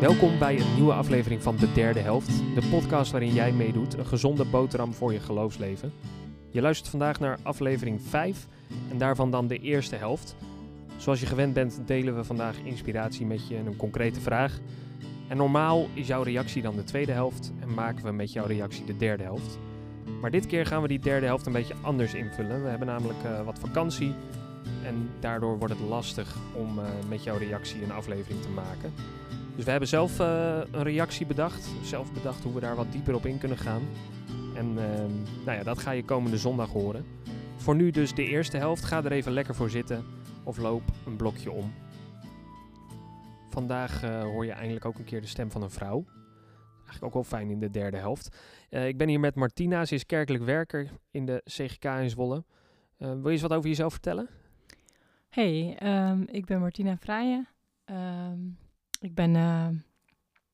Welkom bij een nieuwe aflevering van De Derde Helft, de podcast waarin jij meedoet, een gezonde boterham voor je geloofsleven. Je luistert vandaag naar aflevering 5 en daarvan dan de eerste helft. Zoals je gewend bent delen we vandaag inspiratie met je en een concrete vraag. En normaal is jouw reactie dan de tweede helft en maken we met jouw reactie de derde helft. Maar dit keer gaan we die derde helft een beetje anders invullen. We hebben namelijk uh, wat vakantie en daardoor wordt het lastig om uh, met jouw reactie een aflevering te maken. Dus we hebben zelf uh, een reactie bedacht. Zelf bedacht hoe we daar wat dieper op in kunnen gaan. En ehm, nou ja, dat ga je komende zondag horen. Voor nu dus de eerste helft. Ga er even lekker voor zitten of loop een blokje om. Vandaag uh, hoor je eindelijk ook een keer de stem van een vrouw. Eigenlijk ook wel fijn in de derde helft. Ik ben hier met Martina. Ze is kerkelijk werker in de CGK in Zwolle. wil je eens wat over jezelf vertellen? Hey, um, ik ben Martina Vrijen. Um, ik ben uh,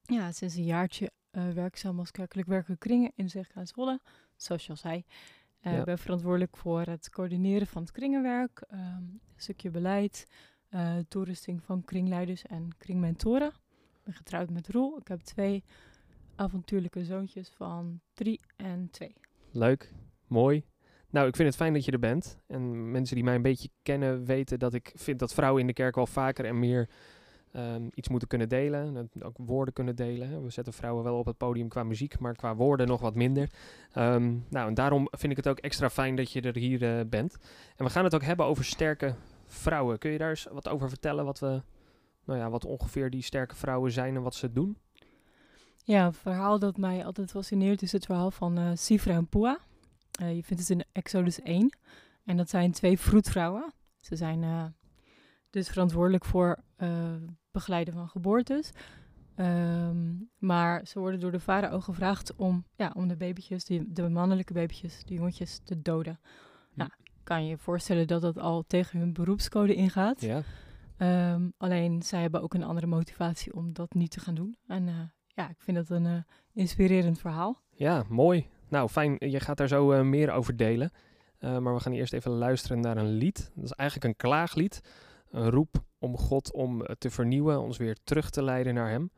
ja, sinds een jaartje uh, werkzaam als kerkelijk werker kringen in CGK Zwolle, zoals je al zei. Uh, ja. Ik ben verantwoordelijk voor het coördineren van het kringenwerk, um, een stukje beleid, toerusting van kringleiders en kringmentoren. Ik ben getrouwd met Roel. Ik heb twee avontuurlijke zoontjes van drie en twee. Leuk, mooi. Nou, ik vind het fijn dat je er bent. En mensen die mij een beetje kennen weten dat ik vind dat vrouwen in de kerk wel vaker en meer um, iets moeten kunnen delen. Ook woorden kunnen delen. We zetten vrouwen wel op het podium qua muziek, maar qua woorden nog wat minder. Um, nou, en daarom vind ik het ook extra fijn dat je er hier uh, bent. En we gaan het ook hebben over sterke vrouwen. Kun je daar eens wat over vertellen? Wat, we, nou ja, wat ongeveer die sterke vrouwen zijn en wat ze doen? Ja, een verhaal dat mij altijd fascineert is het verhaal van uh, Sifra en Pua. Uh, je vindt het in Exodus 1. En dat zijn twee vroedvrouwen. Ze zijn uh, dus verantwoordelijk voor uh, begeleiden van geboortes. Um, maar ze worden door de farao gevraagd om, ja, om de babytjes, die, de mannelijke babytjes, de jongetjes, te doden. Nou, kan je je voorstellen dat dat al tegen hun beroepscode ingaat. Ja. Um, alleen zij hebben ook een andere motivatie om dat niet te gaan doen. En ja, ik vind dat een inspirerend verhaal. Ja, mooi. Nou, fijn. Je gaat daar zo uh, meer over delen. maar we gaan eerst even luisteren naar een lied. Dat is eigenlijk een klaaglied. Een roep om God om te vernieuwen, ons weer terug te leiden naar Hem.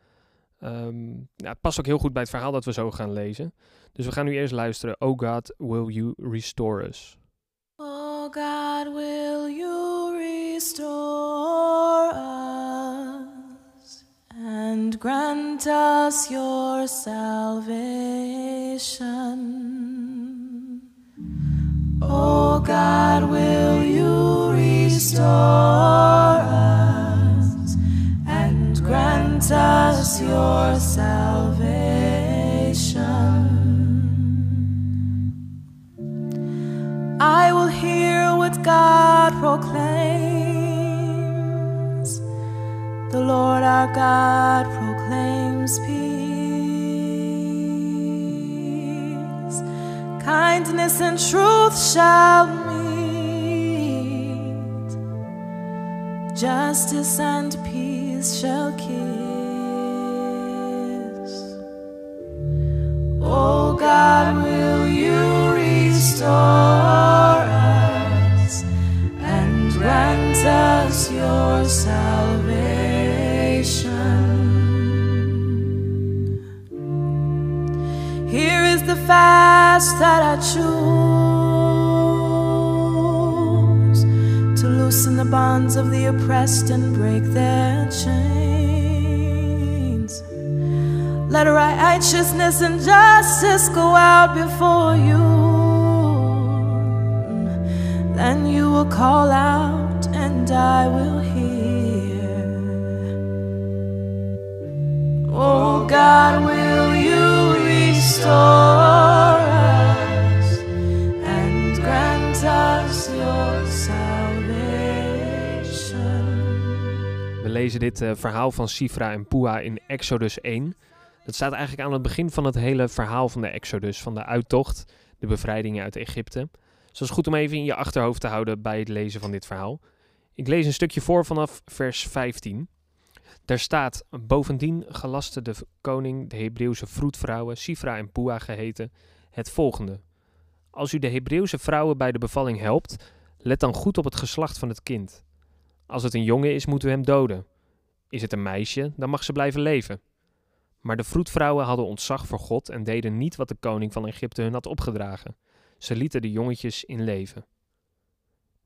Nou, het past ook heel goed bij het verhaal dat we zo gaan lezen. Dus we gaan nu eerst luisteren. Oh God, will you restore us? Oh God, will you restore us and grant us your salvation? Oh God, will you restore truth shall meet. Justice and peace shall kiss. Oh God, will you restore us and grant us your salvation? Here is the fast that I choose loosen the bonds of the oppressed and break their chains. Let righteousness and justice go out before you. Then you will call out, and I will hear. Lezen dit uh, verhaal van Sifra en Pua in Exodus 1. Dat staat eigenlijk aan het begin van het hele verhaal van de Exodus, van de uittocht, de bevrijding uit Egypte. Dus het is goed om even in je achterhoofd te houden bij het lezen van dit verhaal. Ik lees een stukje voor vanaf vers 15. Daar staat, bovendien gelaste de koning de Hebreeuwse vroedvrouwen, Sifra en Pua geheten, het volgende. Als u de Hebreeuwse vrouwen bij de bevalling helpt, let dan goed op het geslacht van het kind. Als het een jongen is, moeten we hem doden. Is het een meisje, dan mag ze blijven leven. Maar de vroedvrouwen hadden ontzag voor God en deden niet wat de koning van Egypte hun had opgedragen. Ze lieten de jongetjes in leven.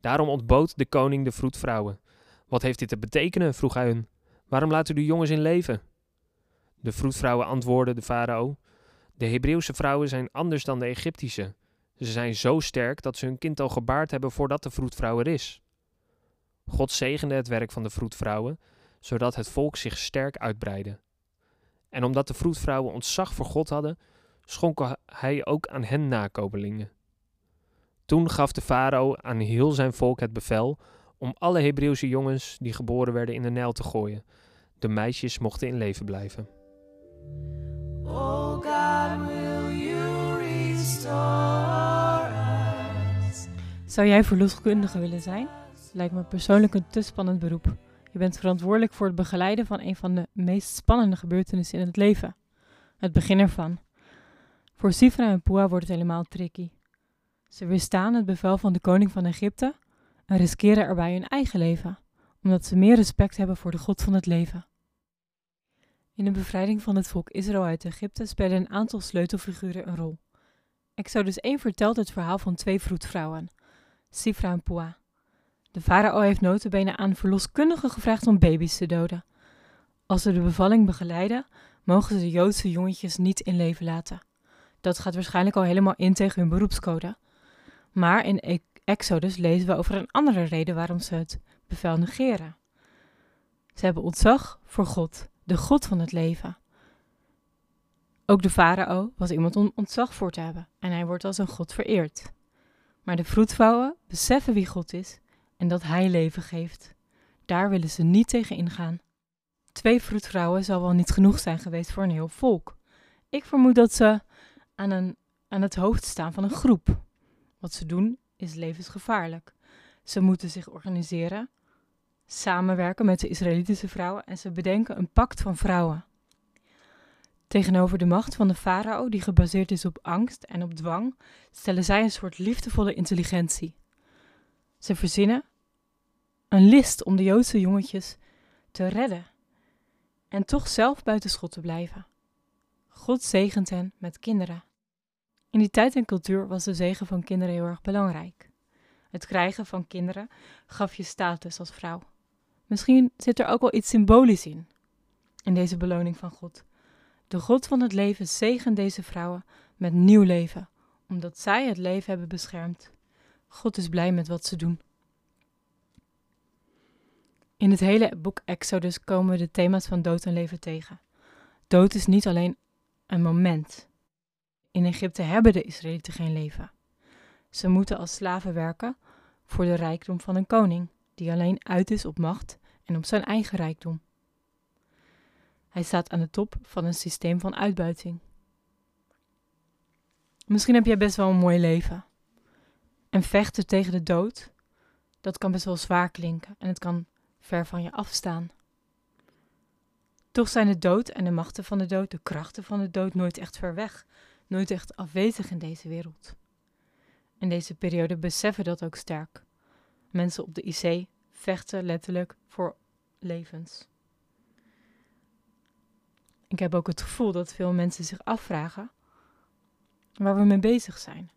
Daarom ontbood de koning de vroedvrouwen. Wat heeft dit te betekenen? vroeg hij hun. Waarom laat u de jongens in leven? De vroedvrouwen antwoordden de farao: De Hebreeuwse vrouwen zijn anders dan de Egyptische. Ze zijn zo sterk dat ze hun kind al gebaard hebben voordat de vroedvrouw er is. God zegende het werk van de vroedvrouwen, zodat het volk zich sterk uitbreidde. En omdat de vroedvrouwen ontzag voor God hadden, schonk hij ook aan hen nakomelingen. Toen gaf de farao aan heel zijn volk het bevel om alle Hebreeuwse jongens die geboren werden in de Nijl te gooien. De meisjes mochten in leven blijven. Oh God, will you restore us? Zou jij verloskundige willen zijn? Lijkt me persoonlijk een te spannend beroep. Je bent verantwoordelijk voor het begeleiden van een van de meest spannende gebeurtenissen in het leven. Het begin ervan. Voor Sifra en Pua wordt het helemaal tricky. Ze weerstaan het bevel van de koning van Egypte en riskeren erbij hun eigen leven, omdat ze meer respect hebben voor de God van het leven. In de bevrijding van het volk Israël uit Egypte spelen een aantal sleutelfiguren een rol. Exodus 1 vertelt het verhaal van twee vroedvrouwen, Sifra en Pua. De farao heeft notabene aan verloskundigen gevraagd om baby's te doden. Als ze de bevalling begeleiden, mogen ze de Joodse jongetjes niet in leven laten. Dat gaat waarschijnlijk al helemaal in tegen hun beroepscode. Maar in E- Exodus lezen we over een andere reden waarom ze het bevel negeren. Ze hebben ontzag voor God, de God van het leven. Ook de farao was iemand om ontzag voor te hebben en hij wordt als een God vereerd. Maar de vroedvrouwen beseffen wie God is en dat hij leven geeft. Daar willen ze niet tegen ingaan. Twee vroedvrouwen zal wel niet genoeg zijn geweest voor een heel volk. Ik vermoed dat ze aan, een, aan het hoofd staan van een groep. Wat ze doen is levensgevaarlijk. Ze moeten zich organiseren, samenwerken met de Israëlitische vrouwen en ze bedenken een pact van vrouwen. Tegenover de macht van de farao, die gebaseerd is op angst en op dwang, stellen zij een soort liefdevolle intelligentie. Ze verzinnen een list om de Joodse jongetjes te redden en toch zelf buiten schot te blijven. God zegent hen met kinderen. In die tijd en cultuur was de zegen van kinderen heel erg belangrijk. Het krijgen van kinderen gaf je status als vrouw. Misschien zit er ook wel iets symbolisch in, in deze beloning van God. De God van het leven zegent deze vrouwen met nieuw leven, omdat zij het leven hebben beschermd. God is blij met wat ze doen. In het hele boek Exodus komen we de thema's van dood en leven tegen. Dood is niet alleen een moment. In Egypte hebben de Israëlieten geen leven. Ze moeten als slaven werken voor de rijkdom van een koning, die alleen uit is op macht en op zijn eigen rijkdom. Hij staat aan de top van een systeem van uitbuiting. Misschien heb jij best wel een mooi leven. En vechten tegen de dood, dat kan best wel zwaar klinken en het kan ver van je afstaan. Toch zijn de dood en de machten van de dood, de krachten van de dood, nooit echt ver weg, nooit echt afwezig in deze wereld. In deze periode beseffen dat ook sterk. Mensen op de IC vechten letterlijk voor levens. Ik heb ook het gevoel dat veel mensen zich afvragen waar we mee bezig zijn.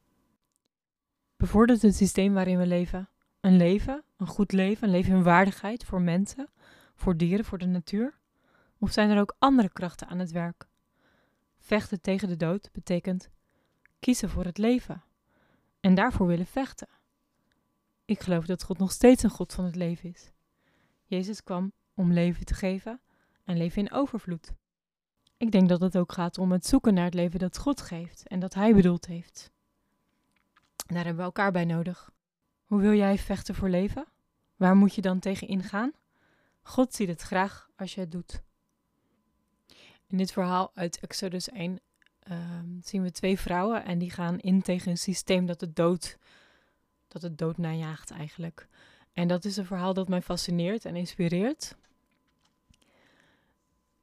Bevordert het systeem waarin we leven een leven, een goed leven, een leven in waardigheid voor mensen, voor dieren, voor de natuur? Of zijn er ook andere krachten aan het werk? Vechten tegen de dood betekent kiezen voor het leven en daarvoor willen vechten. Ik geloof dat God nog steeds een God van het leven is. Jezus kwam om leven te geven en leven in overvloed. Ik denk dat het ook gaat om het zoeken naar het leven dat God geeft en dat Hij bedoeld heeft. Daar hebben we elkaar bij nodig. Hoe wil jij vechten voor leven? Waar moet je dan tegen ingaan? God ziet het graag als je het doet. In dit verhaal uit Exodus 1 ehm, zien we twee vrouwen en die gaan in tegen een systeem dat het dood, dat het dood najaagt eigenlijk. En dat is een verhaal dat mij fascineert en inspireert.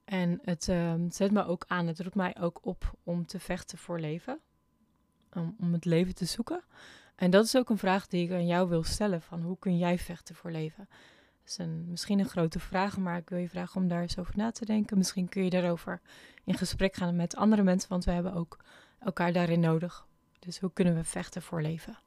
En het ehm, zet me ook aan, het roept mij ook op om te vechten voor leven. Om het leven te zoeken. En dat is ook een vraag die ik aan jou wil stellen: van hoe kun jij vechten voor leven? is een, misschien een grote vraag, maar ik wil je vragen om daar eens over na te denken. Misschien kun je daarover in gesprek gaan met andere mensen, want we hebben ook elkaar daarin nodig. Dus hoe kunnen we vechten voor leven?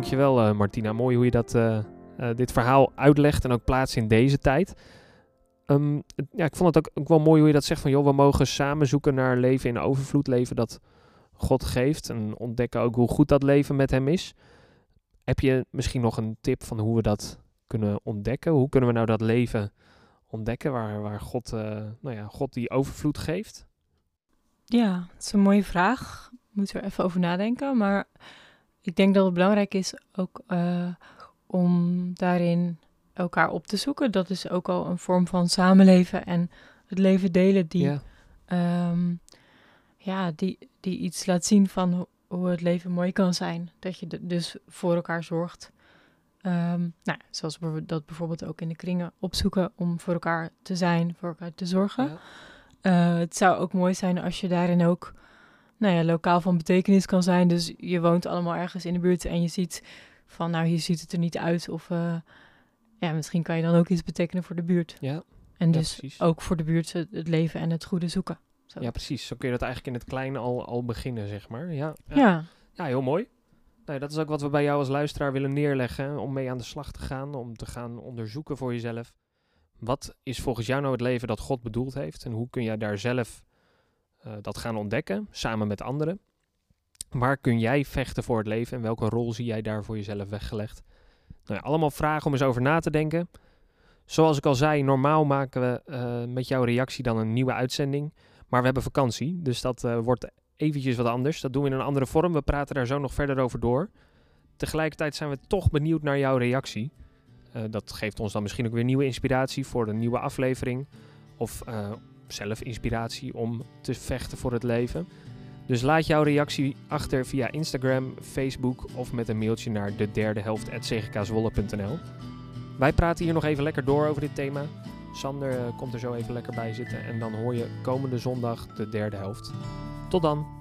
Dankjewel uh, Martina, mooi hoe je dat, uh, uh, dit verhaal uitlegt en ook plaatst in deze tijd. Um, ja, ik vond het ook, ook, wel mooi hoe je dat zegt van joh, we mogen samen zoeken naar leven in overvloed, leven dat God geeft en ontdekken ook hoe goed dat leven met hem is. Heb je misschien nog een tip van hoe we dat kunnen ontdekken? Hoe kunnen we nou dat leven ontdekken waar, waar God, nou ja, God die overvloed geeft? Ja, dat is een mooie vraag. Moet er even over nadenken, maar ik denk dat het belangrijk is ook uh, om daarin elkaar op te zoeken. Dat is ook al een vorm van samenleven en het leven delen die, ja. Um, ja, die, die iets laat zien van ho hoe het leven mooi kan zijn. Dat je dus voor elkaar zorgt. Um, nou, zoals we dat bijvoorbeeld ook in de kringen opzoeken om voor elkaar te zijn, voor elkaar te zorgen. Ja. Uh, het zou ook mooi zijn als je daarin ook nou ja, lokaal van betekenis kan zijn. Dus je woont allemaal ergens in de buurt en je ziet van, nou, hier ziet het er niet uit. Of uh, ja, misschien kan je dan ook iets betekenen voor de buurt. Ja. En dus ja, ook voor de buurt het, leven en het goede zoeken. Zo. Ja, precies. Zo kun je dat eigenlijk in het kleine al, al beginnen, zeg maar. Ja. Ja. ja. ja heel mooi. Nou, dat is ook wat we bij jou als luisteraar willen neerleggen. Om mee aan de slag te gaan. Om te gaan onderzoeken voor jezelf. Wat is volgens jou nou het leven dat God bedoeld heeft? En hoe kun jij daar zelf uh, dat gaan ontdekken, samen met anderen. Waar kun jij vechten voor het leven en welke rol zie jij daar voor jezelf weggelegd? Nou ja, allemaal vragen om eens over na te denken. Zoals ik al zei, normaal maken we uh, met jouw reactie dan een nieuwe uitzending. Maar we hebben vakantie, dus dat uh, wordt eventjes wat anders. Dat doen we in een andere vorm. We praten daar zo nog verder over door. Tegelijkertijd zijn we toch benieuwd naar jouw reactie. Dat geeft ons dan misschien ook weer nieuwe inspiratie voor een nieuwe aflevering. Of zelf inspiratie om te vechten voor het leven. Dus laat jouw reactie achter via Instagram, Facebook of met een mailtje naar de derde helft Wij praten hier nog even lekker door over dit thema. Sander uh, komt er zo even lekker bij zitten en dan hoor je komende zondag de derde helft. Tot dan!